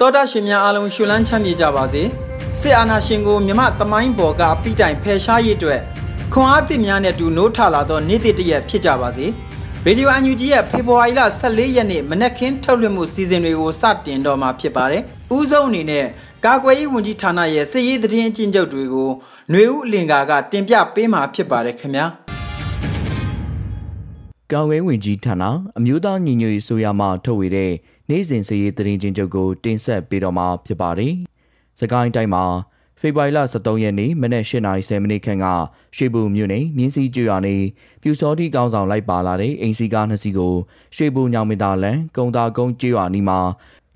တောတာရှင်များအားလုံးရှုလန်းချမ်းမြေကြပါစေစစ်အာဏာရှင်ကိုမြမသမိုင်းဘော်ကအပိတိုင်ဖယ်ရှားရေးအတွက်ခွန်အားသစ်များနဲ့တူနိုးထလာသောနေ့တစ်တရက်ဖြစ်ကြပါစေရေဒီယိုအန်ယူဂျီရဲ့ဖေဖော်ဝါရီလ14ရက်နေ့မနက်ခင်းထုတ်လွှင့်မှုစီစဉ်တွေကိုစတင်တော့မှာဖြစ်ပါတယ်။ဦးဆုံးအနေနဲ့ကာကွယ်ရေးဝန်ကြီးဌာနရဲ့စစ်ရေးသတင်းအကျဉ်းချုပ်တွေကိုຫນွေဦးအလင်္ကာကတင်ပြပေးမှာဖြစ်ပါတယ်ခင်ဗျာ။ကာဝဲဝင်ကြီးဌာနအမျိုးသားညီညွတ်ရေးဆိုရမှထုတ်ဝေတဲ့ နေ့စဉ်စည်ရေးသတင်းချင်းချုပ်ကိုတင်ဆက်ပေးတော့မှာဖြစ်ပါတယ်။စကိုင်းတိုင်းမှာဖေဖော်ဝါရီလ23ရက်နေ့မနက်8:30မိနစ်ခန့်ကရွှေဘုံမြို့နယ်မြင်းစည်းကျွော်နေပြူစောတိကောင်းဆောင်လိုက်ပါလာတဲ့အိမ်စီကားနှစ်စီးကိုရွှေဘုံညောင်မတာလန်ကုံတာကုန်းကျွော်နီမှာ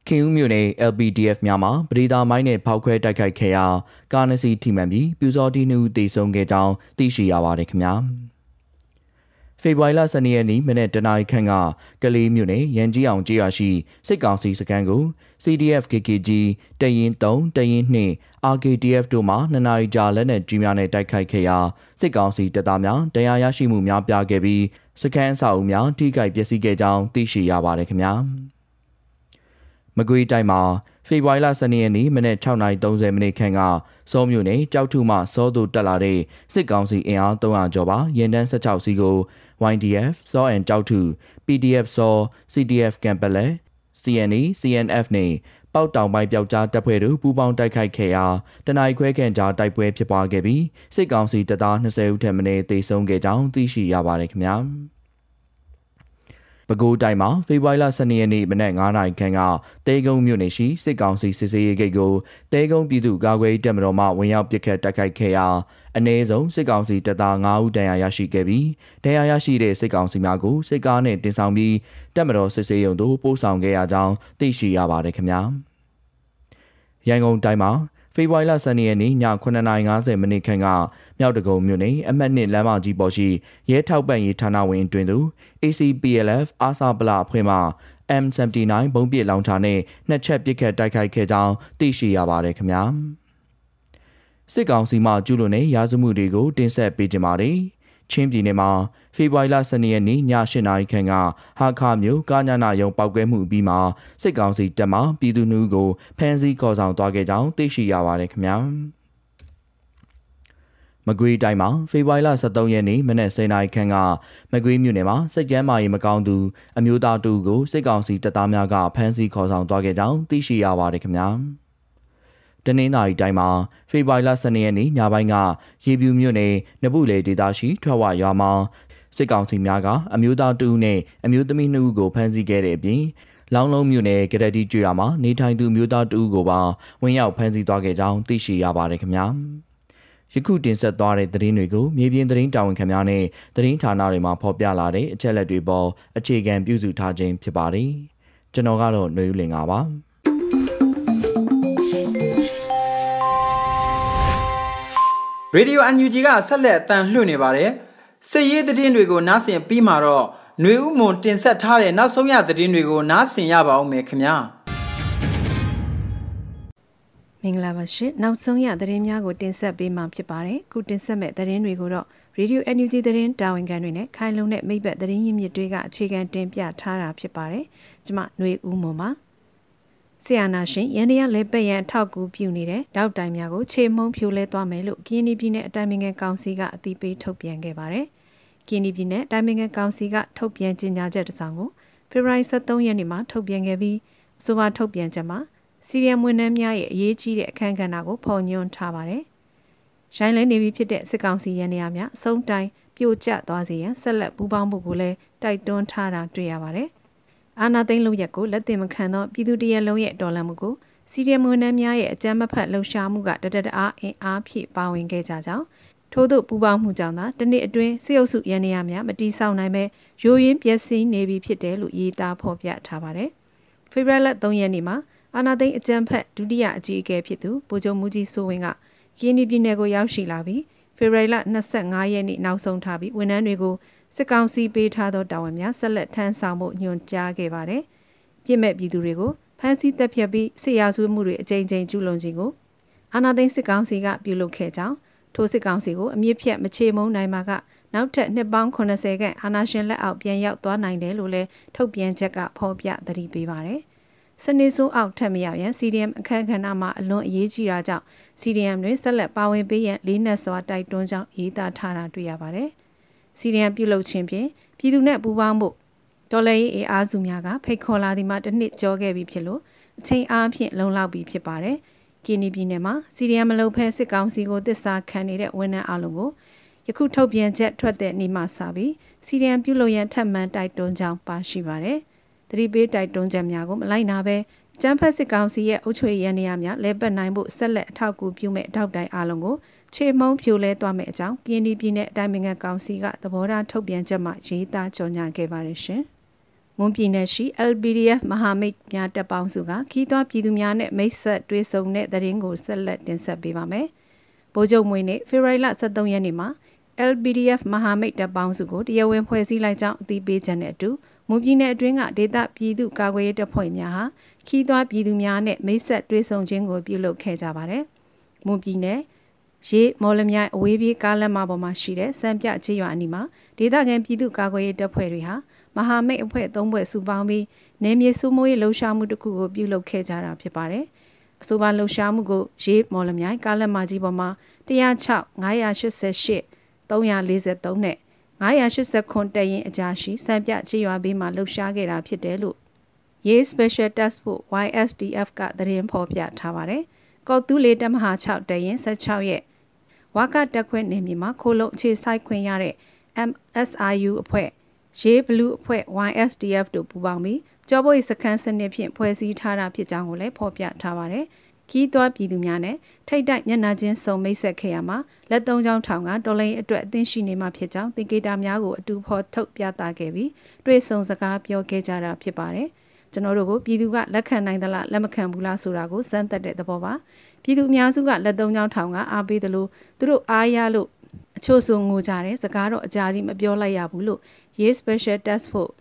ခင်ဦးမြို့နယ် LPDF များမှပရိသာမိုင်းနဲ့ဖောက်ခွဲတိုက်ခိုက်ခဲ့ရာကားနှစ်စီးထိမှန်ပြီးပြူစောတိနှုတ်တေဆုံးခဲ့ကြောင်းသိရှိရပါတယ်ခင်ဗျာ။ ဖေဖော်ဝါရီလ12ရက်နေ့မနေ့တနအီခန့်ကကလေးမြို့နယ်ရန်ကြီးအောင်ကျေးရွာရှိစစ်ကောင်စီစခန်းကို CDF KKG တရင်3တရင်2 RKDF တို့မှနှစ်နာရီကြာလက်နက်ကြီးများနဲ့တိုက်ခိုက်ခဲ့ရာစစ်ကောင်စီတပ်သားများတရားရရှိမှုများပြားခဲ့ပြီးစခန်းအဆောက်အဦများထိခိုက်ပျက်စီးခဲ့ကြောင်းသိရှိရပါတယ်ခင်ဗျာ မကွေးတိုင်းမှာဖေဖော်ဝါရီလ12ရက်နေ့မနက်6:30မိနစ်ခန့်ကစောမြို့နယ်ကြောက်ထုမှစောသူတက်လာတဲ့စစ်ကောင်စီအင်အား300ကျော်ပါရင်တန်း16စီးကို YDF စောအန်ကြောက်ထု PDF စော CDF ကမ်ပလက် CNE CNF နဲ့ပေါက်တောင်ပိုင်းပျောက်ကြားတပ်ဖွဲ့တို့ပူးပေါင်းတိုက်ခိုက်ခဲ့ရာတန ਾਈ ခွဲခန့်ကြားတိုက်ပွဲဖြစ်ပွားခဲ့ပြီးစစ်ကောင်စီတပ်သား20ဦးထက်မနည်းသေဆုံးခဲ့ကြောင်းသိရှိရပါတယ်ခင်ဗျာ။ ပဲခူးတိုင်းမှာဖေဖော်ဝါရီလ12ရက်နေ့မနက်9:00နာရီခန့်ကတဲကုန်းမြို့နယ်ရှိစစ်ကောင်စီစစ်ဆေးရေးဂိတ်ကိုတဲကုန်းပြည်သူ့ကာကွယ်ရေးတပ်မတော်မှဝင်ရောက်ပစ်ခတ်တိုက်ခိုက်ခဲ့ရာအ ਨੇ ဆုံးစစ်ကောင်စီတပ်သား9ဦးဒဏ်ရာရရှိခဲ့ပြီးဒဏ်ရာရရှိတဲ့စစ်ကောင်စီများကိုစစ်ကားနဲ့တင်ဆောင်ပြီးတပ်မတော်စစ်ဆေးရုံသို့ပို့ဆောင်ခဲ့ရကြောင်းသိရှိရပါတယ်ခင်ဗျာ။ရန်ကုန်တိုင်းမှာ ဖေဖော်ဝါရီလ12ရက်နေ့ည9:50မိနစ်ခန့်ကမြောက်တကုံမြို့နယ်အမှတ်1လမ်းမကြီးပေါ်ရှိရဲထောက်ပံ့ရေးဌာနဝင်တွင်သူ ACPLF အာစာပလာအဖွဲ့မှ M79 ဘုံပစ်လောင်ချာနဲ့နှစ်ချက်ပစ်ခတ်တိုက်ခိုက်ခဲ့ကြောင်းသိရှိရပါတယ်ခင်ဗျာစစ်ကောင်စီမှကျူးလွန်တဲ့ရာဇမှုတွေကိုတင်ဆက်ပေးကြပါမယ် ချင်းပြည်နယ်မှာဖေဖော်ဝါရီလ12ရက်နေ့ည8နာရီခန့်ကဟာခါမြို့ကာညာနာယုံပောက်ကွဲမှုပြီးမှစစ်ကောင်စီတပ်မှပြည်သူနှုကိုဖမ်းဆီးခေါ်ဆောင်သွားခဲ့ကြောင်းသိရှိရပါတယ်ခင်ဗျာမကွေးတိုင်းမှာဖေဖော်ဝါရီလ23ရက်နေ့မနက်10:00နာရီခန့်ကမကွေးမြို့နယ်မှာစစ်ကြမ်းမာရေးမကောင်းသူအမျိုးသားတူကိုစစ်ကောင်စီတပ်သားများကဖမ်းဆီးခေါ်ဆောင်သွားခဲ့ကြောင်းသိရှိရပါတယ်ခင်ဗျာ။ တနင်္သာရီတိုင်းမှာဖေဖော်ဝါရီလ12ရက်နေ့ညပိုင်းကရေပြူမြို့နယ်နဘူးလေဒေသရှိထွက်ဝရွာမှာစစ်ကောင်စီများကအမျိုးသားတူနဲ့အမျိုးသမီးနှစ်ဦးကိုဖမ်းဆီးခဲ့တဲ့အပြင်လောင်းလုံးမြို့နယ်ကရတီကျွာမှာနေထိုင်သူမျိုးသားတူကိုပါဝင်ရောက်ဖမ်းဆီးသွားခဲ့ကြောင်းသိရှိရပါတယ်ခင်ဗျာယခုတင်ဆက်သွားတဲ့သတင်းတွေကိုမြေပြင်သတင်းတာဝန်ခံများနဲ့သတင်းဌာနတွေမှာဖော်ပြလာတဲ့အချက်အလက်တွေပေါ်အခြေခံပြုစုထားခြင်းဖြစ်ပါတယ်ကျွန်တော်ကတော့ຫນွေဦးလင်ပါ ရေဒီယို UNG ကဆက်လက်အတန်လှည့်နေပါတယ်စစ်ရေးသတင်းတွေကိုနားဆင်ပြီးမှတော့ຫນွေဥမွန်တင်ဆက်ထားတဲ့နောက်ဆုံးရသတင်းတွေကိုနားဆင်ရပါအောင်မယ်ခင်ဗျာမင်္ဂလာပါရှင်နောက်ဆုံးရသတင်းများကိုတင်ဆက်ပေးမှာဖြစ်ပါတယ်ခုတင်ဆက်မဲ့သတင်းတွေကိုတော့ Radio NUG သတင်းတာဝန်ခံတွေနဲ့ခိုင်လုံတဲ့မိဘသတင်းရင်းမြစ်တွေကအခြေခံတင်ပြထားတာဖြစ်ပါတယ်ကျွန်မຫນွေဦးမွန်ပါ ဆီယနာရှင်ရန်ရလဲပက်ရန်အထောက်ကူပြုနေတဲ့တောက်တိုင်များကိုခြေမုံဖြိုလဲသွားမယ်လို့ကင်းဒီပြည်နယ်အတိုင်းအမြံကောင်စီကအသိပေးထုတ်ပြန်ခဲ့ပါတယ်။ကင်းဒီပြည်နယ်အတိုင်းအမြံကောင်စီကထုတ်ပြန်ကြေညာချက်တစ်စောင်ကိုဖေဖော်ဝါရီ23ရက်နေ့မှာထုတ်ပြန်ခဲ့ပြီးအဆိုပါထုတ်ပြန်ချက်မှာစီရီယံဝန်ထမ်းများရဲ့အရေးကြီးတဲ့အခမ်းကဏ္ဍကိုဖော်ညွှန်းထားပါတယ်။ရိုင်းလဲနေပြီဖြစ်တဲ့စစ်ကောင်စီရန်နေရာများအဆုံးတိုင်းပြိုကျသွားစေရန်ဆက်လက်ပူးပေါင်းမှုကိုလည်းတိုက်တွန်းထားတာတွေ့ရပါတယ်။ အာနာသိန်းလုံရက်ကိုလက်တင်မခံသောပြည်သူတရက်လုံးရဲ့တော်လှန်မှုကိုစီရီယံဝန်ထမ်းများရဲ့အကြမ်းမဖက်လှုပ်ရှားမှုကတတတအားအင်အားဖြည့်ပါဝင်ခဲ့ကြကြောင်းထို့သို့ပူပေါင်းမှုကြောင့်သာတနေ့အတွင်းစစ်အုပ်စုရန်နေရများမတီးဆောင်နိုင်ပဲရိုးရင်းပျက်စီးနေပြီဖြစ်တယ်လို့ရေးသားဖော်ပြထားပါတယ်။ဖေဖော်ဝါရီလ3ရက်နေ့မှာအာနာသိန်းအကြံဖက်ဒုတိယအကြီးအကဲဖြစ်သူဗိုလ်ချုပ်မူကြီးစိုးဝင်းကကင်းဒီပြည်နယ်ကိုရောက်ရှိလာပြီးဖေဖော်ဝါရီလ25ရက်နေ့နောက်ဆုံးထားပြီးဝန်ထမ်းတွေကို စစ်ကောင်စီပေးထားသောတာဝန်များဆက်လက်ထမ်းဆောင်မှုညွှန်ကြားခဲ့ပါတယ်။ပြည်မဲ့ပြည်သူတွေကိုဖမ်းဆီးတပ်ဖြတ်ပြီးစစ်ရာဇဝတ်မှုတွေအကြိမ်ကြိမ်ကျူးလွန်ခြင်းကိုအာနာသိန်းစစ်ကောင်စီကပြုလုပ်ခဲ့ကြောင်းထိုစစ်ကောင်စီကိုအမြင့်ဖြတ်မချေမုန်းနိုင်မှာကနောက်ထပ်နှစ်ပေါင်း80ခန့်အာနာရှင်လက်အောက်ပြန်ရောက်သွားနိုင်တယ်လို့လည်းထုတ်ပြန်ချက်ကဖော်ပြသတိပေးပါတယ်။စနေစိုးအောက်ထက်မရောက်ရန် CDM အခမ်းကဏ္ဍမှာအလွန်အရေးကြီးတာကြောင့် CDM တွင်ဆက်လက်ပါဝင်ပေးရန်လေးနက်စွာတိုက်တွန်းကြောင်းရေးသားထားတာတွေ့ရပါတယ်။ CDM ပြုလုပ်ခြင်းဖြင့်ပြည်သူနဲ့ပူးပေါင်းမှုတော်လှန်ရေးအားစုများကဖိတ်ခေါ်လာသည်မှာတစ်နှစ်ကျော်ခဲ့ပြီဖြစ်လို့အချိန်အားဖြင့်လုံလောက်ပြီဖြစ်ပါတယ်။ကီနီပြည်နယ်မှာစီရီယံမလုံဖဲစစ်ကောင်စီကိုတစ္ဆာခံနေတဲ့ဝန်ထမ်းအလုံးကိုယခုထုတ်ပြန်ချက်ထွက်တဲ့နေ့မှစပြီးစီရီယံပြုလုပ်ရန်ထပ်မံတိုက်တွန်းကြောင်းပါရှိပါတယ်။တတိပေးတိုက်တွန်းချက်များကိုမလိုက်နာဘဲကျန်းဖက်စစ်ကောင်စီရဲ့အုပ်ချုပ်ရေးရန်နေရာများလဲပတ်နိုင်ဖို့ဆက်လက်အထောက်အကူပြုမဲ့တောက်တိုင်အလုံးကို ခြေမုံဖြိုလဲသွားမယ့်အကြောင်းကင်းဒီပြည်နယ်အတိုင်းအမြံကောင်စီကသဘောထားထုတ်ပြန်ချက်မှရေးသားကြေညာခဲ့ပါတယ်ရှင်။မွန်ပြည်နယ်ရှိ LPDF မဟာမိတ်များတပ်ပေါင်းစုကခီးသွွားပြည်သူများနဲ့မိတ်ဆက်တွဲဆုံတဲ့တရင်ကိုဆက်လက်တင်ဆက်ပေးပါမယ်။ဗိုလ်ချုပ်မွေးနေ့ဖေဖော်ဝါရီလ23ရက်နေ့မှာ LPDF မဟာမိတ်တပ်ပေါင်းစုကိုတရားဝင်ဖွဲ့စည်းလိုက်ကြောင်းအသိပေးချက်နဲ့အတူမွန်ပြည်နယ်အတွင်းကဒေသပြည်သူကာကွယ်ရေးတပ်ဖွဲ့များဟာခီးသွွားပြည်သူများနဲ့မိတ်ဆက်တွဲဆုံခြင်းကိုပြုလုပ်ခဲ့ကြပါတယ်။မွန်ပြည်နယ် ရေးမော်လမြိုင်အဝေးပြေးကားလမ်းမပေါ်မှာရှိတဲ့စံပြချေရွာအနီးမှာဒေသခံပြည်သူကာကွယ်ရေးတပ်ဖွဲ့တွေဟာမဟာမိတ်အဖွဲ့သုံးဖွဲ့စုပေါင်းပြီးနယ်မြေစုမိုးရေးလှုပ်ရှားမှုတစ်ခုကိုပြုလုပ်ခဲ့ကြတာဖြစ်ပါတယ်။အဆိုပါလှုပ်ရှားမှုကိုရေးမော်လမြိုင်ကားလက်မကြီးပေါ်မှာ106 988 343နဲ့989တက်ရင်အကြာရှိစံပြချေရွာဘေးမှာလှုပ်ရှားခဲ့တာဖြစ်တယ်လို့ရေး Special Task Force YSDF ကသတင်းဖော်ပြထားပါတယ်။ကောက်တူးလေးတမဟာ6တက်ရင်16ရက် ဝါကတက်ခွင့်နေမြေမှာခိုးလုံအခြေဆိုင်ခွင့်ရတဲ့ MSRU အဖွဲ့ရေးဘလူးအဖွဲ့ YSDF တို့ပူးပေါင်းပြီးကြောပွေစခန်းစနစ်ဖြင့်ဖွဲ့စည်းထားတာဖြစ်ကြောင်းကိုလည်းဖော်ပြထားပါတယ်။ခီးသွွားပြည်သူများနဲ့ထိတ်တိုက်မျက်နှာချင်းစုံမိတ်ဆက်ခဲ့ရမှာလက်သုံးချောင်းထောင်ကတော်လိုင်းအတွက်အသင်းရှိနေမှာဖြစ်ကြောင်းသင်္ကေတများကိုအတူဖော်ထုတ်ပြသခဲ့ပြီးတွေ့ဆုံစကားပြောခဲ့ကြတာဖြစ်ပါတယ်။ကျွန်တော်တို့ကိုပြည်သူကလက်ခံနိုင်သလားလက်မခံဘူးလားဆိုတာကိုစမ်းသပ်တဲ့သဘောပါ။ ပြည်သူအများစုကလက်သုံးချောင်းထောင်ကအားပေးတယ်လို့သူတို့အားရလို့အချို့ဆိုငိုကြတယ်စကားတော့အကြာကြီးမပြောလိုက်ရဘူးလို့ရေး Special Task Force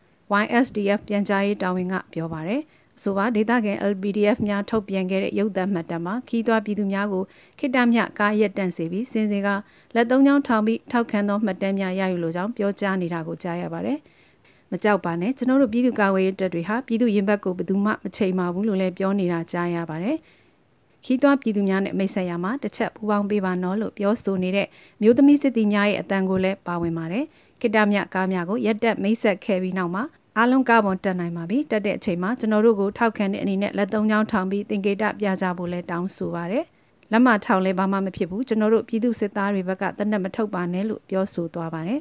YSDF ပြန်ကြားရေးတာဝန်ကပြောပါတယ်။ဆိုပါဒေသခံ LPDF များထုတ်ပြန်ခဲ့တဲ့ရုပ်သံမှတ်တမ်းမှာခီးသွွားပြည်သူများကိုခိတ္တမြကားရက်တန့်စေပြီးစင်စင်ကလက်သုံးချောင်းထောင်ပြီးထောက်ခံသောမှတ်တမ်းများရယူလိုကြောင်းပြောကြားနေတာကိုကြားရပါတယ်။မကြောက်ပါနဲ့ကျွန်တော်တို့ပြည်သူ့ကာကွယ်ရေးတပ်တွေဟာပြည်သူရင်ဘတ်ကိုဘယ်သူမှမချိန်ပါဘူးလို့လည်းပြောနေတာကြားရပါတယ်။ ခီးသွွားပြည်သူများနဲ့မိတ်ဆက်ရမှာတစ်ချက်ပူပေါင်းပေးပါနော်လို့ပြောဆိုနေတဲ့မျိုးသမီးစစ်သည်များရဲ့အတန်ကိုလည်းပါဝင်ပါတယ်။ခိတမြကားများကိုရက်တက်မိတ်ဆက်ခဲ့ပြီးနောက်မှာအားလုံးကားပေါ်တက်နိုင်ပါပြီတက်တဲ့အချိန်မှာကျွန်တော်တို့ကိုထောက်ခံတဲ့အနေနဲ့လက်သုံးချောင်းထောင်ပြီးသင်္ကေတပြကြဖို့လဲတောင်းဆိုပါရယ်လက်မထောင်လဲဘာမှမဖြစ်ဘူးကျွန်တော်တို့ပြည်သူစစ်သားတွေဘက်ကတနက်မထုတ်ပါနဲ့လို့ပြောဆိုသွားပါတယ်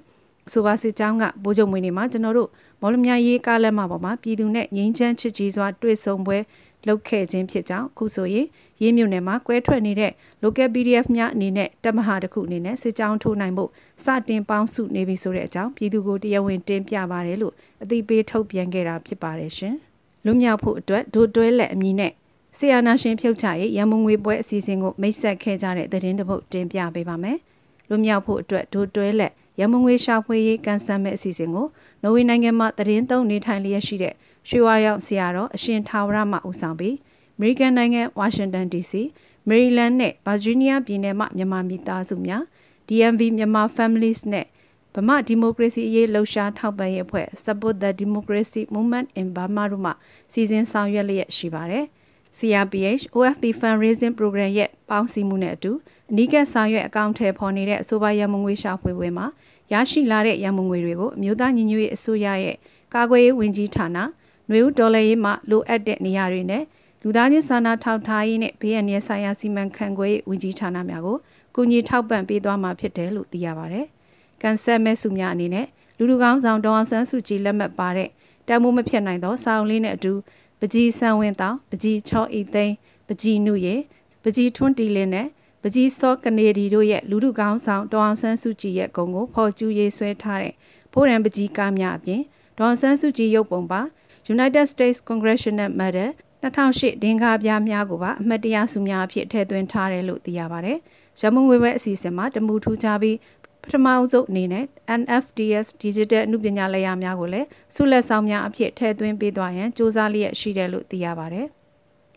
ဆိုပါစစ်ကြောင်းကဗိုလ်ချုပ်မွေးနေမှာကျွန်တော်တို့မော်လမြိုင်ရေးကားလက်မပေါ်မှာပြည်သူနဲ့ငင်းချမ်းချစ်ကြီးစွာတွေ့ဆုံပွဲလုပ်ခဲ့ခြင်းဖြစ်ကြောင်းအခုဆိုရင် ရေးမြုံနယ်မှာကွဲထွက်နေတဲ့ local PDF များအနေနဲ့တမဟာတစ်ခုအနေနဲ့စစ်ကြောင်းထိုးနိုင်ဖို့စတင်ပေါင်းစုနေပြီဆိုတဲ့အကြောင်းပြည်သူကိုတရားဝင်တင်ပြပါတယ်လို့အသိပေးထုတ်ပြန်ခဲ့တာဖြစ်ပါတယ်ရှင်။လွမြောက်ဖို့အတွက်ဒိုတွဲလက်အမည်နဲ့ဆီယာနာရှင်ဖြုတ်ချရေးရန်မုံငွေပွဲအစီအစဉ်ကိုမိတ်ဆက်ခဲ့ကြတဲ့သတင်းတပုတ်တင်ပြပေးပါမယ်။လွမြောက်ဖို့အတွက်ဒိုတွဲလက်ရန်မုံငွေရှာဖွေရေးကန်ဆယ်မဲ့အစီအစဉ်ကိုနော်ဝေနိုင်ငံမှာသတင်းသုံးနေထိုင်လျက်ရှိတဲ့ရွှေဝါရောင်ဆရာတော်အရှင်ထာဝရမှဦးဆောင်ပြီးအ မေရိကန်နိုင်ငံဝါရှင်တန် DC မေရီလန်းနဲ့ဗာဂျီးနီးယားပြည်နယ်မှမြန်မာမိသားစုများ DMV မြန်မာ Families နဲ့ဗမာဒီမိုကရေစီအရေးလှုပ်ရှားထောက်ပံ့ရေးအဖွဲ့ Support the Democracy Movement in Burma တို့မှစီစဉ်ဆောင်ရွက်လျက်ရှိပါတယ်။ CRPH OFP Fundraising Program ရဲ့ပေါင်းစည်းမှုနဲ့အတူအနီးကပ်ဆောင်ရွက်အကောင့်ထဲပေါ်နေတဲ့အဆိုပါရမငွေရှာဖွေပွဲမှာရရှိလာတဲ့ရမငွေတွေကိုအမျိုးသားညီညွတ်ရေးအစိုးရရဲ့ကာကွယ်ရေးဝန်ကြီးဌာနနှွေဦးဒေါ်လာရေးမှလိုအပ်တဲ့နေရာတွေနဲ့ လူသားချင်းစာနာထောက်ထားရေးနဲ့ဘေးအန္တရာယ်ဆိုင်ရာစီမံခန့်ခွဲရေးဝန်ကြီးဌာနများကိုကူညီထောက်ပံ့ပေးသွားမှာဖြစ်တယ်လို့သိရပါတယ်။ကန်ဆယ်မဲစုများအနေနဲ့လူလူကောင်းဆောင်ဒေါအောင်ဆန်းစုကြည်လက်မှတ်ပါတဲ့တမိုးမဖြစ်နိုင်သောစာအုပ်လေးနဲ့အတူပကြီးဆန်းဝင်းတောင်ပကြီးချောဤသိန်းပကြီးနုရေပကြီးထွန်းတီလင်းနဲ့ပကြီးစောကနေဒီတို့ရဲ့လူလူကောင်းဆောင်ဒေါအောင်ဆန်းစုကြည်ရဲ့ဂုံကိုဖော်ကျူးရေးဆွဲထားတဲ့ဖိုးရန်ပကြီးကားများအပြင်ဒေါအောင်ဆန်းစုကြည်ရုပ်ပုံပါ United States Congressional Medal 2008ဒင်္ဂါပြားများကိုပါအမှတ်တရဆုများအဖြစ်ထည့်သွင်းထားတယ်လို့သိရပါတယ်။ရမုံငွေဘဲအစီအစဉ်မှာတမူထူးခြားပြီးပထမအဆုံးအနေနဲ့ NFDS Digital အမှုပညာလက်ရာများကိုလည်းဆုလက်ဆောင်များအဖြစ်ထည့်သွင်းပေးသွားရန်စ조사လျက်ရှိတယ်လို့သိရပါတယ်။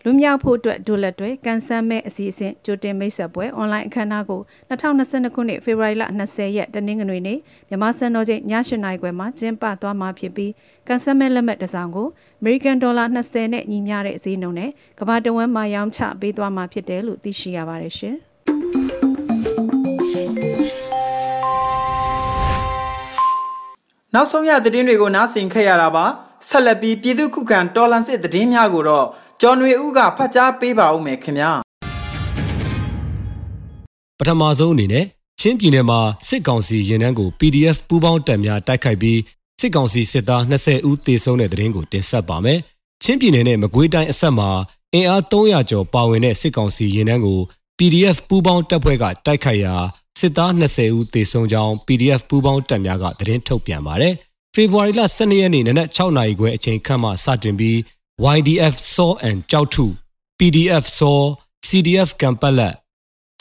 လွမြောက်ဖို့အတွက်ဒိုလက်တွေကန်ဆယ်မဲ့အစီအစဉ်ကြိုတင်မိတ်ဆက်ပွဲအွန်လိုင်းအခမ်းအနားကို2022ခုနှစ်ဖေဖော်ဝါရီလ20ရက်တနင်္ဂနွေနေ့မြန်မာစံတော်ချိန်ည8:00နာရီခွဲမှာကျင်းပသွားမှာဖြစ်ပြီး ကန်ဆယ်မဲ့လက်မှတ်တစ်စောင်ကို American Dollar 20နဲ့ညီမျှတဲ့ဈေးနှုန်းနဲ့ကမ္ဘာတဝန်းမှာရောင်းချပေးသွားမှာဖြစ်တယ်လို့သိရှိရပါတယ်ရှင်။နောက်ဆုံးရသတင်းတွေကိုနားဆင်ခဲ့ရတာပါဆက်လက်ပြီးပြည်သူခုခံတော်လန်စစ်သတင်းများကိုတော့ကျော်နွေဦးကဖတ်ကြားပေးပါဦးမယ်ခင်ဗျာပထမဆုံးအနေနဲ့ချင်းပြည်နယ်မှာစစ်ကောင်စီရင်နှန်းကို PDF ပူးပေါင်းတပ်များတိုက်ခိုက်ပြီး စစ်ကောင်စီစစ်သား20ဦးသေဆုံးတဲ့သတင်းကိုတင်ဆက်ပါမယ်ချင်းပြည်နယ်နဲ့မကွေးတိုင်းအဆက်မှာအင်အား300ကျော်ပါဝင်တဲ့စစ်ကောင်စီရင်နှန်းကို PDF ပူးပေါင်းတပ်ဖွဲ့ကတိုက်ခိုက်ရာစစ်သား20ဦးသေဆုံးကြောင်း PDF ပူးပေါင်းတပ်များကသတင်းထုတ်ပြန်ပါတယ်။ဖေဖော်ဝါရီလ12ရက်နေ့နနက်6နာရီခွဲအချိန်ခန့်မှစတင်ပြီး YDF SAW and ကြောက်ထု PDF SAW CDF ကံပက်လက်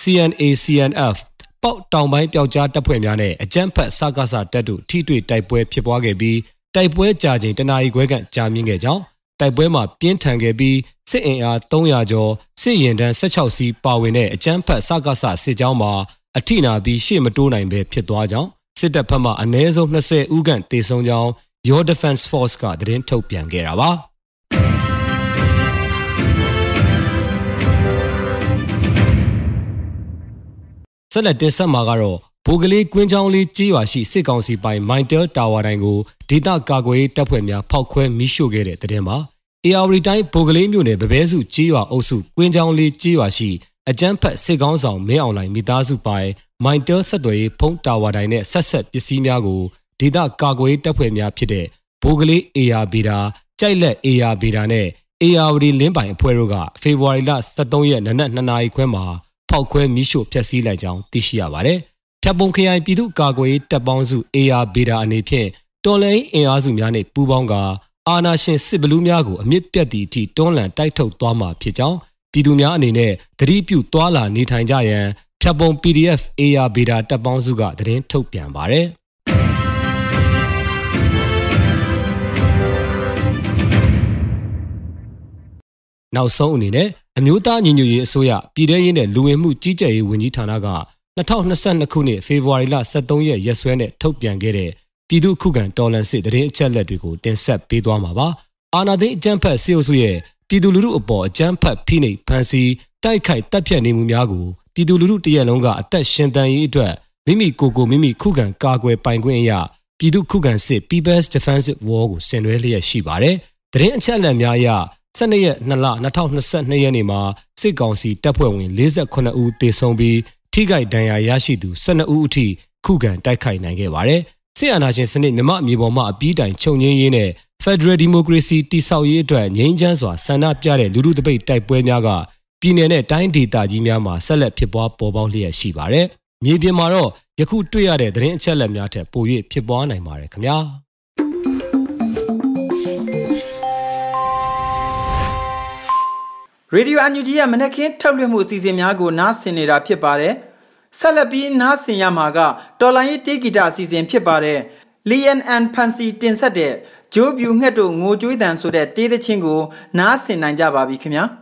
CNA CNF ပေါက်တောင်ပိုင်းပျောက်ကြားတပ်ဖွဲ့များနဲ့အကြမ်းဖက်စကားစတပ်တို့ထိတွေ့တိုက်ပွဲဖြစ်ပွားခဲ့ပြီးတိုက်ပွဲကြာချိန်တနာရီခွဲခန့်ကြာမြင့်ခဲ့ကြောင်းတိုက်ပွဲမှာပြင်းထန်ခဲ့ပြီးစစ်အင်အား300ကျော်စစ်ရင်တန်း16စီးပါဝင်တဲ့အကြမ်းဖက်စကားစစစ်ကြောင်းမှာအထိနာပြီးရှေ့မတိုးနိုင်ပဲဖြစ်သွားကြောင်းစစ်တပ်ဘက်မှအနည်းဆုံး20ဦးခန့်တေဆုံးကြောင်း Your Defense Force ကသတင်းထုတ်ပြန်ခဲ့တာပါ ဆက်လက်တင်ဆက်မှာကတော့ဘိုကလေးကွင်းချောင်းလေးကြေးရွာရှိစစ်ကောင်စီပိုင်မိုင်တယ်တာဝါတိုင်းကိုဒေသကာကွယ်ရေးတပ်ဖွဲ့များဖောက်ခွဲမိရှို့ခဲ့တဲ့တဲ့တင်မှာ AR တိုင်းဘိုကလေးမြို့နယ်ဗဘဲစုကြေးရွာအုပ်စုကွင်းချောင်းလေးကြေးရွာရှိအကြမ်းဖက်စစ်ကောင်းဆောင်မင်းအောင်လှိုင်မိသားစုပိုင်မိုင်တယ်ဆက်သွယ်ရေးဖုံးတာဝါတိုင်းနဲ့ဆက်ဆက်ပစ္စည်းများကိုဒေသကာကွယ်ရေးတပ်ဖွဲ့များဖြစ်တဲ့ဘိုးကလေး AR ဘီတာကြိုက်လက် AR ဘီတာနဲ့ AR ဒီလင်းပိုင်အဖွဲ့တို့ကဖေဖော်ဝါရီလ23ရက်နနက်2နာရီခွဲမှာ ဖောက်ခွဲမိရှို့ဖျက်ဆီးလိုက်ကြောင်းသိရှိရပါတယ်။ဖြတ်ပုံခရိုင်ပြည်သူ့ကာကွယ်ရေးတပ်ပေါင်းစု AR ဘီတာအနေဖြင့်တော်လိုင်းအင်အားစုများနဲ့ပူးပေါင်းကာအာနာရှင်စစ်ဘလူးများကိုအမြင့်ပြတ်သည့်အထိတွန်းလှန်တိုက်ထုတ်သွားမှာဖြစ်ကြောင်းပြည်သူများအနေနဲ့သတိပြုသွာလာနေထိုင်ကြရန်ဖြတ်ပုံ PDF AR Beta တပ်ပေါင်းစုကသတင်းထုတ်ပြန်ပါတယ်။နောက်ဆုံးအနေနဲ့ အမျိုးသားညီညွတ်ရေးအစိုးရပြည်ထရေးနဲ့လူဝင်မှုကြီးကြပ်ရေးဝန်ကြီးဌာနက2022ခုနှစ်ဖေဖော်ဝါရီလ23ရက်ရက်စွဲနဲ့ထုတ်ပြန်ခဲ့တဲ့ပြည်သူ့ခုခံတော်လှန်စစ်တရင်အချက်လက်တွေကိုတင်ဆက်ပေးသွားမှာပါ။အာနာသိန်းအကြမ်းဖက်စေအုပ်စုရဲ့ပြည်သူလူထုအပေါ်အကြမ်းဖက်ဖိနှိပ်ဖန်ဆီးတိုက်ခိုက်တပ်ဖြတ်နေမှုများကိုပြည်သူလူထုတရက်လုံးကအသက်ရှင်တန်ရေးအတွက်မိမိကိုယ်ကိုမိမိခုခံကာကွယ်ပိုင်ခွင့်အရာပြည်သူခုခံစစ် People's Defensive War ကိုဆင်နွှဲလျက်ရှိပါတယ်။တရင်အချက်အလက်များအရ 12ရက်2လ2022ရက်နေ့မှာစစ်ကောင်စီတပ်ဖွဲ့ဝင်48ဦးသေဆုံးပြီးထိခိုက်ဒဏ်ရာရရှိသူ12ဦးအထိခုခံတိုက်ခိုက်နိုင်ခဲ့ပါတယ်။စစ်အာဏာရှင်စနစ်မြမအမြေပေါ်မှာအပြီးတိုင်ချုပ်ငင်းရေးနဲ့ Federal Democracy တိဆောက်ရေးအတွက်ငြိမ်းချမ်းစွာဆန္ဒပြတဲ့လူထုတပိတ်တိုက်ပွဲများကပြည်내နဲ့တိုင်းဒေသကြီးများမှာဆက်လက်ဖြစ်ပွားပေါ်ပေါက်လျက်ရှိပါတယ်။မြေပြင်မှာတော့ယခုတွေ့ရတဲ့သတင်းအချက်အလက်များထက်ပို၍ဖြစ်ပွားနိုင်ပါတယ်ခင်ဗျာ။ ရေဒီယိုအန်ယူဂျီရဲ့မနက်ခင်းထုတ်လွှင့်မှုအစီအစဉ်များကိုနားဆင်နေတာဖြစ်ပါတယ်။ဆက်လက်ပြီးနားဆင်ရမှာကတော်လိုင်းရေးတေးဂီတအစီအစဉ်ဖြစ်ပါတယ်။ Lian and Fancy တင်ဆက်တဲ့ဂျိုးဗျူငှက်တို့ငိုကြွေးတန်ဆိုတဲ့တေးသချင်းကိုနားဆင်နိုင်ကြပါပြီခင်ဗျာ။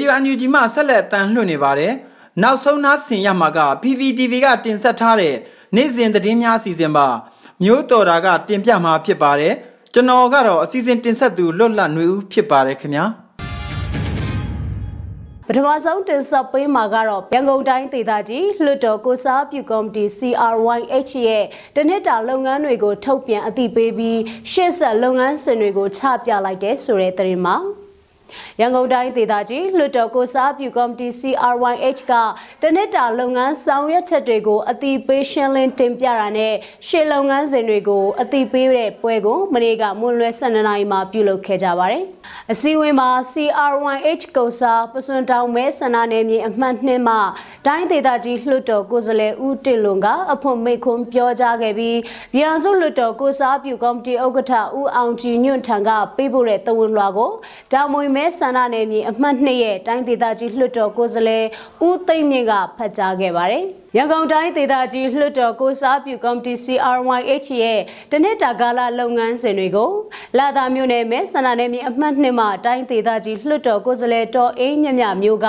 ဒီယို UNG မှဆက်လက်တန်လှည့်နေပါတယ်နောက်ဆုံးနားဆင်ရမှာက PPTV ကတင်ဆက်ထားတဲ့နေ့စဉ်သတင်းများအစီအစဉ်ပါမျိုးတော်တာကတင်ပြမှာဖြစ်ပါတယ်ကျွန်တော်ကတော့အစီအစဉ်တင်ဆက်သူလွတ်လပ်ຫນွေဦးဖြစ်ပါတယ်ခင်ဗျာပထမဆုံးတင်ဆက်ပေးမှာကတော့ရန်ကုန်တိုင်းဒေသကြီးလွှတ်တော်ကိုစားပြုကော်မတီ CRYH ရဲ့တနစ်တာလုပ်ငန်းတွေကိုထုတ်ပြန်အသိပေးပြီးရှေ့ဆက်လုပ်ငန်းစဉ်တွေကိုချပြလိုက်တဲ့ဆိုတဲ့သတင်းမှာ ရန်ကုန်တိုင်းဒေသကြီးလွှတ်တော်ကိုစားပြုကော်မတီ CRYH ကတနစ်တာလုပ်ငန်းဆောင်ရွက်ချက်တွေကိုအတိပေးရှင်းလင်းတင်ပြတာနဲ့ရှေ့လုပ်ငန်းစဉ်တွေကိုအတိပေးတဲ့ပွဲကိုမနေ့ကမွန်းလွဲ12နာရီမှာပြုလုပ်ခဲ့ကြပါတယ်။အစည်းအဝေးမှာ CRYH ကုစားပစွန်တောင်မဲဆန္ဒနယ်မြေအမှတ်2မှာတိုင်းဒေသကြီးလွှတ်တော်ကိုယ်စားလှယ်ဦးတင်လွန်ကအဖွင့်မိန့်ခွန်းပြောကြားခဲ့ပြီးပြည်ထောင်စုလွှတ်တော်ကိုစားပြုကော်မတီဥက္ကဋ္ဌဦးအောင်ကြည်ညွန့်ထံကပေးပို့တဲ့တဝန်လွှာကိုတာမွေမဲဆန္ဒနယ်မြေအမှတ်2ရဲ့တိုင်းဒေသကြီးလွှတ်တော်ကိုယ်စားလှယ်ဦးသိမ့်မြင့်ကဖတ်ကြားခဲ့ပါတယ်။ရန်ကုန်တိုင်းဒေသကြီးလွှတ်တော်ကိုစားပြုကော်မတီ CRYH ရဲ့တနစ်တာကာလလုပ်ငန်းစဉ်တွေကိုလာသာမြို့နယ်မဲဆန္ဒနယ်မြေအမှတ်2မှာတိုင်းဒေသကြီးလွှတ်တော်ကိုယ်စားလှယ်တော်အင်းမြမြမျိုးက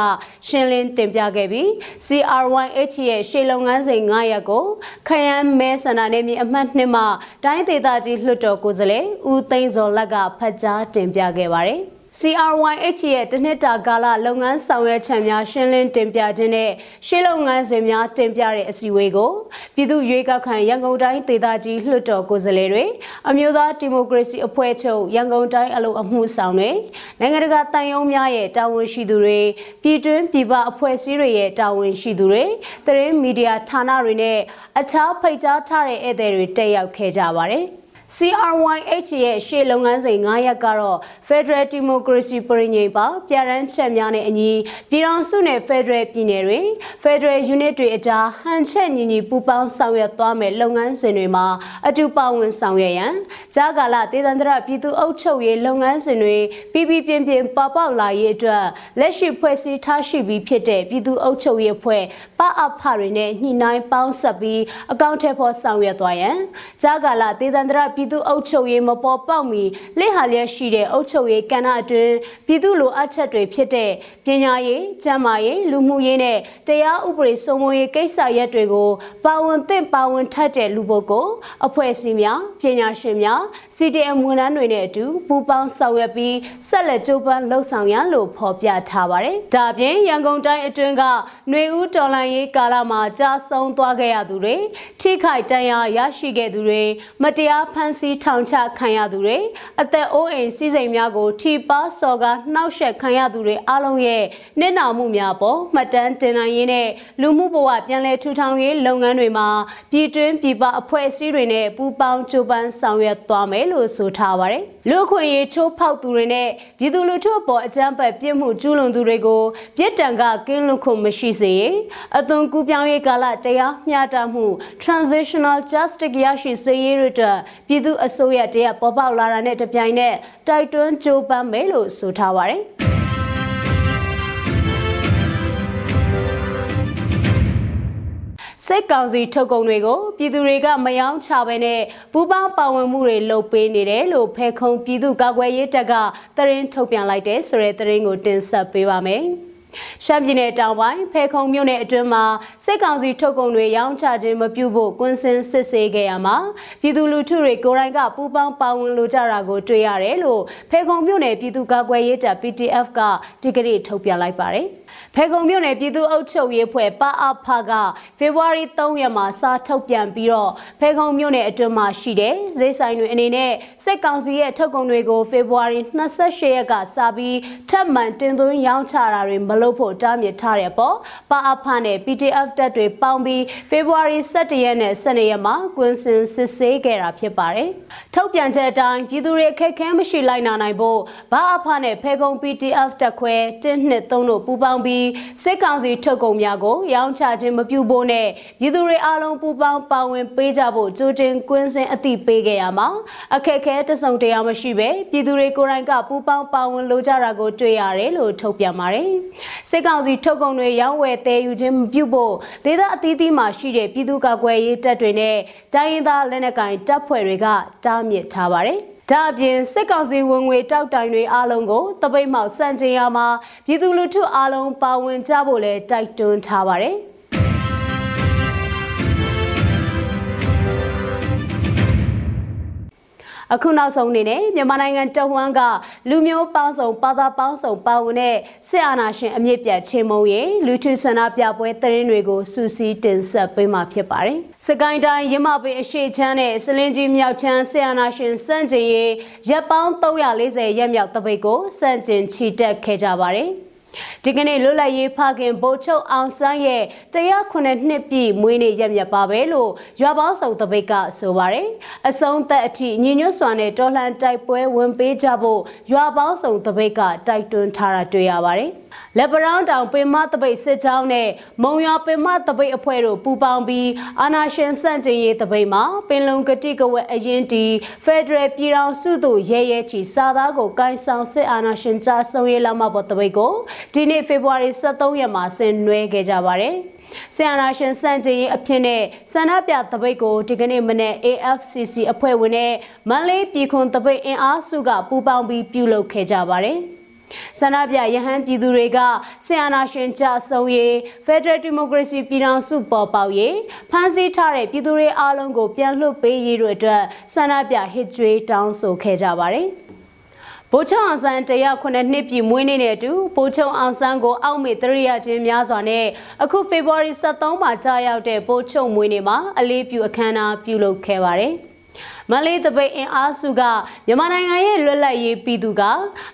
ရှင်းလင်းတင်ပြခဲ့ပြီး CRYH ရဲ့ရှေ့လုပ်ငန်းစဉ်9ရပ်ကိုခရမ်းမဲဆန္ဒနယ်မြေအမှတ်2မှာတိုင်းဒေသကြီးလွှတ်တော်ကိုယ်စားလှယ်ဦးသိန်းစော်လက်ကဖတ်ကြားတင်ပြခဲ့ပါတယ်။ CRYH ရဲ့တနှစ်တာကာလလုပ်ငန်းဆောင်ရွက်ချက်များရှင်းလင်းတင်ပြခြင်းနဲ့ရှေ့လုပ်ငန်းစဉ်များတင်ပြတဲ့အစည်းအဝေးကိုပြည်သူ့ရွေးကောက်ခံရန်ကုန်တိုင်းဒေသကြီးလွှတ်တော်ကိုယ်စားလှယ်တွေအမျိုးသားဒီမိုကရေစီအဖွဲ့ချုပ်ရန်ကုန်တိုင်းအလို့အမှုဆောင်တွေနိုင်ငံတကာတန်ယုံများရဲ့တာဝန်ရှိသူတွေပြည်တွင်းပြည်ပအဖွဲ့အစည်းတွေရဲ့တာဝန်ရှိသူတွေသတင်းမီဒီယာဌာနတွေနဲ့အခြားဖိတ်ကြားထားတဲ့ဧည့်သည်တွေတက်ရောက်ခဲ့ကြပါတယ်။ CRYH ရဲ့ရှေ့လုပ်ငန်းစဉ်9ရပ်ကတော့ Federal Democracy ပြည်ညိပါပြည်ရန်ချက်များနဲ့အညီပြည်ထောင်စုနဲ့ Federal ပြည်နယ်တွေ Federal Unit တွေအကြားဟန်ချက်ညီညီပူးပေါင်းဆောင်ရွက်သွားမယ်လုပ်ငန်းစဉ်တွေမှာအတူပါဝင်ဆောင်ရွက်ရန်ကြားကာလဒေသန္တရပြည်သူ့အုပ်ချုပ်ရေးလုပ်ငန်းစဉ်တွေပြည်ပြည်ပြင်းပြင်းပပလာရေးအတွက်လက်ရှိဖွဲ့စည်းထားရှိပြီးဖြစ်တဲ့ပြည်သူ့အုပ်ချုပ်ရေးအဖွဲ့ ပအဖတွေနဲ့ညှိနှိုင်းပေါင်းဆက်ပြီးအကောင့်ထဲပေါ်ဆောင်ရွက်သွားရန်ကြားကာလဒေသန္တရပြည်သူ့အုပ်ချုပ်ရေးမပေါ်ပေါက်မီလက်ဟာလျက်ရှိတဲ့အုပ်ချုပ်ရေးကဏ္ဍအတွင်းပြည်သူ့လိုအပ်ချက်တွေဖြစ်တဲ့ပညာရေး၊ကျန်းမာရေး၊လူမှုရေးနဲ့တရားဥပဒေစိုးမိုးရေးကိစ္စရပ်တွေကိုပါဝင်သင့်ပါဝင်ထက်တဲ့လူပုဂ္ဂိုလ်အဖွဲ့အစည်းများပညာရှင်များ CDM ဝန်ထမ်းတွေနဲ့အတူပူးပေါင်းဆောင်ရွက်ပြီးဆက်လက်ကြိုးပမ်းလှုပ်ဆောင်ရန်လို့ဖော်ပြထားပါတယ်။ဒါပြင်ရန်ကုန်တိုင်းအတွင်းကຫນွေဦးတော်လှန်ရေးကာလမှာကြာဆုံးသွားခဲ့ရသူတွေထိခိုက်ဒဏ်ရာရရှိခဲ့သူတွေမတရားဖမ်းဆီးထောင်ချခံရသူတွေအသက်အိုးအိမ်စီးစိမ်များကိုထိပါစော်ကားနှောက်ယှက်ခံရသူတွေအလုံးရဲ့နစ်နာမှုများပေါ်မှတ်တမ်းတင်နိုင်ရေးနဲ့လူမှုဘဝပြန်လည်ထူထောင်ရေးလုပ်ငန်းတွေမှာပြည်တွင်းပြည်ပအဖွဲ့အစည်းတွေနဲ့ပူးပေါင်းကြိုးပမ်းဆောင်ရွက်သွားမယ်လို့ဆိုထားပါတယ်။လူခွင့်ရေးချိုးဖောက်သူတွေနဲ့ပြည်သူလူထုအပေါ်အကြမ်းဖက်ပြစ်မှုကျူးလွန်သူတွေကိုပြစ်ဒဏ်ကကင်းလွတ်ခွင့်မရှိစေအသွင်ကူးပြောင်းရေးကာလတရားမျှတမှု transitional justice ရရှိစေရေးတို့ပြည်သူအစိုးရတရက်ပေါ်ပေါက်လာတာနဲ့တပြိုင်နက်တိုက်တွန်းကြိုးပမ်းမယ်လို့ဆိုထားပါတယ်။စိတ်ကောင်စီထုတ်ကုန်တွေကိုပြည်သူတွေကမယောင်းချဘဲနဲ့ပူပေါင်းပါဝင်မှုတွေလုပ်ပေးနေတယ်လို့ဖဲခုံပြည်သူ့ကာကွယ်ရေးတပ်ကသတင်းထုတ်ပြန်လိုက်တဲ့ဆိုတဲ့သတင်းကိုတင်ဆက်ပေးပါမယ်။ ရှမ်းပြည်နယ်တောင်ပိုင်းဖဲခုံမြို့နယ်အတွင်းမှာစစ်ကောင်စီထုတ်ကုန်တွေရောင်းချခြင်းမပြုဖို့ကွင်းစင်စစ်ဆေးခဲ့ရမှာပြည်သူလူထုတွေကိုယ်တိုင်ကပူးပေါင်းပါဝင်လိုကြတာကိုတွေ့ရတယ်လို့ဖဲခုံမြို့နယ်ပြည်သူ့ကာကွယ်ရေးတပ် PTF ကဒီကနေ့ထုတ်ပြန်လိုက်ပါတယ်။ ဖဲခုံမြို့နယ်ပြည်သူ့အုပ်ချုပ်ရေးဖွဲ့ပအဖကဖေဖော်ဝါရီ3ရက်မှာစာထုတ်ပြန်ပြီးတော့ဖဲခုံမြို့နယ်အတွင်းမှာရှိတဲ့ဈေးဆိုင်တွေအနေနဲ့စစ်ကောင်စီရဲ့ထုတ်ကုန်တွေကိုဖေဖော်ဝါရီ28ရက်ကစပြီးထပ်မံတင်သွင်းရောင်းချတာတွေမလုပ်ဖို့တားမြစ်ထားတဲ့ပေါ့ပအဖနဲ့ PDF တပ်တွေပေါင်းပြီးဖေဖော်ဝါရီ17ရက်နဲ့12ရက်မှာကွင်းစင်စစ်ဆေးခဲ့တာဖြစ်ပါတယ်။ထုတ်ပြန်ချက်အတိုင်းပြည်သူတွေအခက်အခဲမရှိလိုက်နာနိုင်ဖို့ဘအဖနဲ့ဖဲခုံ PDF တပ်ခွဲ1နှစ်3တို့ပူးပေါင်းပြီးစစ်ကောင်စီထုတ်ကုန်များကိုရောင်းချခြင်းမပြုဖို့နဲ့ပြည်သူတွေအားလုံးပူးပေါင်းပါဝင်ပေးကြဖို့ကြိုတင်ကွင်းစင်အသိပေးခဲ့ရမှာအခက်အခဲတစုံတရာမရှိပဲပြည်သူတွေကိုယ်တိုင်ကပူးပေါင်းပါဝင်လိုကြတာကိုတွေ့ရတယ်လို့ထုတ်ပြန်ပါတယ်စစ်ကောင်စီထုတ်ကုန်တွေရောင်းဝယ်သယ်ယူခြင်းမပြုဖို့ဒေသအသီးသီးမှာရှိတဲ့ပြည်သူ့ကာကွယ်ရေးတပ်တွေနဲ့တိုင်းရင်းသားလက်နက်ကိုင်တပ်ဖွဲ့တွေကတားမြစ်ထားပါတယ် ဒါအပြင်စစ်ကောင်စီဝင်ငွေတောက်တိုင်တွေအားလုံးကိုတပိတ်မှောက်စံကျင်ရမှာပြည်သူလူထုအားလုံးပါဝင်ကြဖို့လဲတိုက်တွန်းထားပါတယ်။ အခုနောက်ဆုံးအနေနဲ့မြန်မာနိုင်ငံတဝန်းကလူမျိုးပေါင်းစုံပါသာပေါင်းစုံပါဝင်တဲ့စစ်အာဏာရှင်အမြင့်ပြတ်ချင်းမုံရဲ့လူထုဆန္ဒပြပွဲသတင်းတွေကိုစူးစီးတင်ဆက်ပေးမှာဖြစ်ပါတယ်။စကိုင်းတိုင်းရမပင်အရှိချမ်းနဲ့စလင်းကြီးမြောက်ချမ်းစစ်အာဏာရှင်စန့်ကျင်ရေးရပ်ပေါင်း340ရက်မြောက်တပိတ်ကိုစန့်ကျင်ချီတက်ခဲ့ကြပါတယ်။ ဒီကနေ့လွတ်လပ်ရေးဖခင်ဗိုလ်ချုပ်အောင်ဆန်းရဲ့တရားခုနှစ်နှစ်ပြည့်မွေးနေ့ရက်မြတ်ပါပဲလို့ရွာပေါင်းစုံတပိတ်ကဆိုပါတယ်အဆုံးသက်အထိညီညွတ်စွာနဲ့တော်လှန်တိုက်ပွဲဝင်ပေးကြဖို့ရွာပေါင်းစုံတပိတ်ကတိုက်တွန်းထားတာတွေ့ရပါတယ် လက်ပရောင်းတောင်ပင်မတပိတ်စစ်ကြောင်းနဲ့မုံရွာပင်မတပိတ်အဖွဲ့တို့ပူးပေါင်းပြီးအာနာရှင်စန့်ကျင်ရေးတပိတ်မှာပင်လုံကတိကဝက်အရင်တီဖက်ဒရယ်ပြည်ထောင်စုသို့ရဲရဲချီစာသားကိုကိုင်းဆောင်စစ်အာနာရှင်ကြားဆုံးရေးလာမှပေါ်တပိတ်ကိုဒီနေ့ဖေဖော်ဝါရီ23ရက်မှာဆင်နွှဲခဲ့ကြပါတယ်။ဆီယနာရှင်စံကြည်ရင်အဖြစ်နဲ့ဆန္ဒပြတပိတ်ကိုဒီကနေ့မနေ့ AFCC အဖွဲ့ဝင်နဲ့မန္တလေးပြည်ခွန်တပိတ်အင်အားစုကပူးပေါင်းပြီးပြုလုပ်ခဲ့ကြပါတယ်။ ဆန္ဒပြရဟန်းပြည်သူတွေကဆီယနာရှင်ကြဆုံရေး Federal Democracy ပြည်ထောင်စုပေါ်ပေါက်ရေးဖမ်းဆီးထားတဲ့ပြည်သူတွေအားလုံးကိုပြန်လွှတ်ပေးရေးတို့အတွက်ဆန္ဒပြဟစ်ကြွေးတောင်းဆိုခဲ့ကြပါတယ်။ဗိုလ်ချုပ်အောင်ဆန်းတရားခုနှစ်နှစ်ပြည့်မွေးနေ့နဲ့အတူဗိုလ်ချုပ်အောင်ဆန်းကိုအောက်မေ့တရိယာချင်းများစွာနဲ့အခုဖေဖော်ဝါရီ23မှာကြာရောက်တဲ့ဗိုလ်ချုပ်မွေးနေ့မှာအလေးပြုအခမ်းအနားပြုလုပ်ခဲ့ပါတယ်။ မလေးတပိတ်အင်အားစုကမြန်မာနိုင်ငံရဲ့လွတ်လပ်ရေးပြည်သူက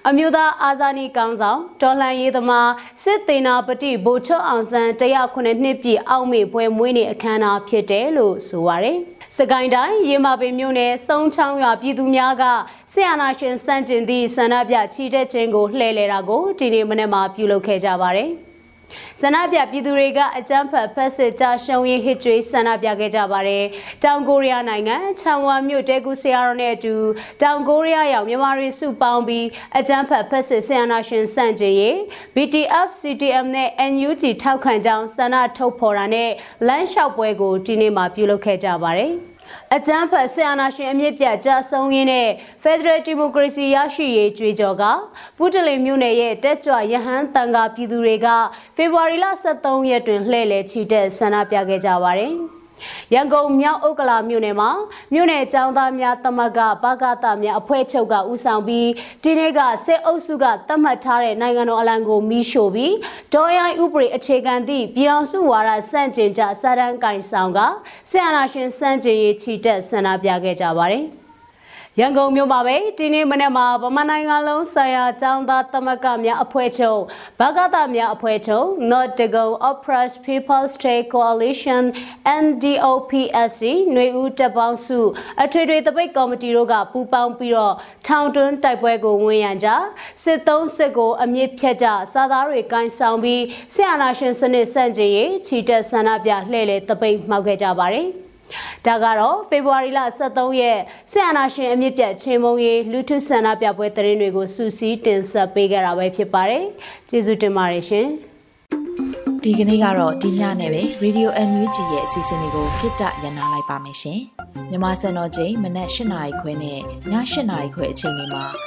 အမျိုးသားအာဇာနည်ကောင်းဆောင်ဒေါ်လန်ရေးသမားစစ်သေးနာပတိဗိုလ်ချုပ်အောင်ဆန်းတရားခုနှစ်နှစ်ပြည့်အောက်မေ့ပွဲမွေးနေ့အခမ်းအနားဖြစ်တယ်လို့ဆိုပါရယ်စကိုင်းတိုင်းရေမာပင်မြို့နယ်စုံချောင်းရွာပြည်သူများကဆီယနာရှင်စန့်ကျင်သည့်ဆန္ဒပြချီတက်ခြင်းကိုလှည့်လည်တာကိုဒီနေ့မနေ့မှပြုလုပ်ခဲ့ကြပါတယ်။ ဆန္ဒပြပြည်သူတွေကအကြမ်းဖက်ဖက်စစ်ကြရှုံးရေးဟစ်ကြွေးဆန္ဒပြခဲ့ကြပါတယ်။တောင်ကိုရီးယားနိုင်ငံချန်ဝါမြို့တဲကူဆီယာရောနဲ့အတူတောင်ကိုရီးယားရောက်မြန်မာတွေစုပေါင်းပြီးအကြမ်းဖက်ဖက်စစ်ဆီယနာရှင်စန့်ကျင်ရေး BTF CTM နဲ့ NUG ထောက်ခံကြောင်းဆန္ဒထုတ်ဖော်တာနဲ့လမ်းလျှောက်ပွဲကိုဒီနေ့မှပြုလုပ်ခဲ့ကြပါတယ်။ အကြမ်းဖက်ဆီယနာရှင်အမြင့်ပြတ်ကြဆုံးရင်းနဲ့ Federal Democracy ရရှိရေးကြွေးကြော်ကပူတလင်မြို့နယ်ရဲ့တက်ကြွရဟန်းတန်ခါပြည်သူတွေကဖေဖော်ဝါရီလ23ရက်တွင်လှည့်လည်ချီတက်ဆန္ဒပြခဲ့ကြပါတယ်။ ရန်ကုန်မြောက်ဥက္ကလာမြို့နယ်မှာမြို့နယ်ចောင်းသားများတမကပကတများအဖွဲ့ချုပ်ကဦးဆောင်ပြီးဒီနေ့ကစစ်အုပ်စုကတတ်မှတ်ထားတဲ့နိုင်ငံတော်အလံကိုမီးရှို့ပြီးဒေါ်ရိုင်းဥပဒေအခြေခံသည့်ပြည်ထောင်စုဝါဒစန့်ကျင်ကြစာတန်းကင်ဆောင်ကဆရာနာရှင်စန့်ကျင်ရေးချီတက်ဆန္ဒပြခဲ့ကြပါတယ်။ ရန်ကုန်မြို့မှာပဲဒီနေ့မနေ့မှာဗမာနိုင်ငံလုံးဆိုင်ရာចောင်းသားသမဂ္ဂများအဖွဲ့ချုပ်ဘဂသများအဖွဲ့ချုပ် Not to Go Oppressed People's State Coalition NDOPSC ຫນွေဦးတပ်ပေါင်းစုအထွေထွေတပိတ်ကော်မတီတို့ကပူးပေါင်းပြီးတော့ထောင်တွင်းတိုက်ပွဲကိုဝင်ရန်ကြစစ်သုံးစစ်ကိုအမြင့်ဖြတ်ကြစာသားတွေကင်ဆောင်ပြီးဆရာနာရှင်စနစ်စန့်ကျင်ရေးချီတက်ဆန္ဒပြလှည့်လည်တပိတ်မှောက်ခဲ့ကြပါတယ်။ ဒါကတော့ဖေဖော်ဝါရီလ23ရက်ဆီယနာရှင်အမြင့်ပြတ်ချင်းမုံရေးလူထုဆန္ဒပြပွဲသတင်းတွေကိုစူးစီးတင်ဆက်ပေးကြတာပဲဖြစ်ပါတယ်။ကျေးဇူးတင်ပါတယ်ရှင်။ဒီကနေ့ကတော့ဒီညနဲ့ပဲ Radio NUG ရဲ့အစီအစဉ်လေးကိုခਿੱတရနာလိုက်ပါမယ်ရှင်။မြမစံတော်ချိန်မနက်၈နာရီခွဲနဲ့ည၈နာရီခွဲအချိန်တွေမှာ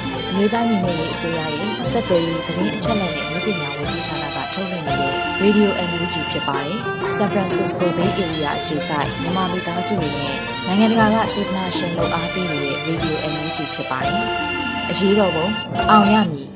အမျိုးသားညီညွတ်ရေးအစိုးရရဲ့စက်သွေးရေးသတင်းအချက်အလက်နဲ့လူပညာဝန်ကြီးဌာနကထုတ်လွှင့်နေတဲ့ Radio NUG ဖြစ်ပါတယ်။ San Francisco Bay Area အခြေစိုက်မြန်မာမိသားစုတွေနဲ့နိုင်ငံတကာကစေတနာရှင်လို့အားပေးနေတဲ့ Radio NUG ဖြစ်ပါတယ်။အရေးတော်ပုံအောင်ရမည်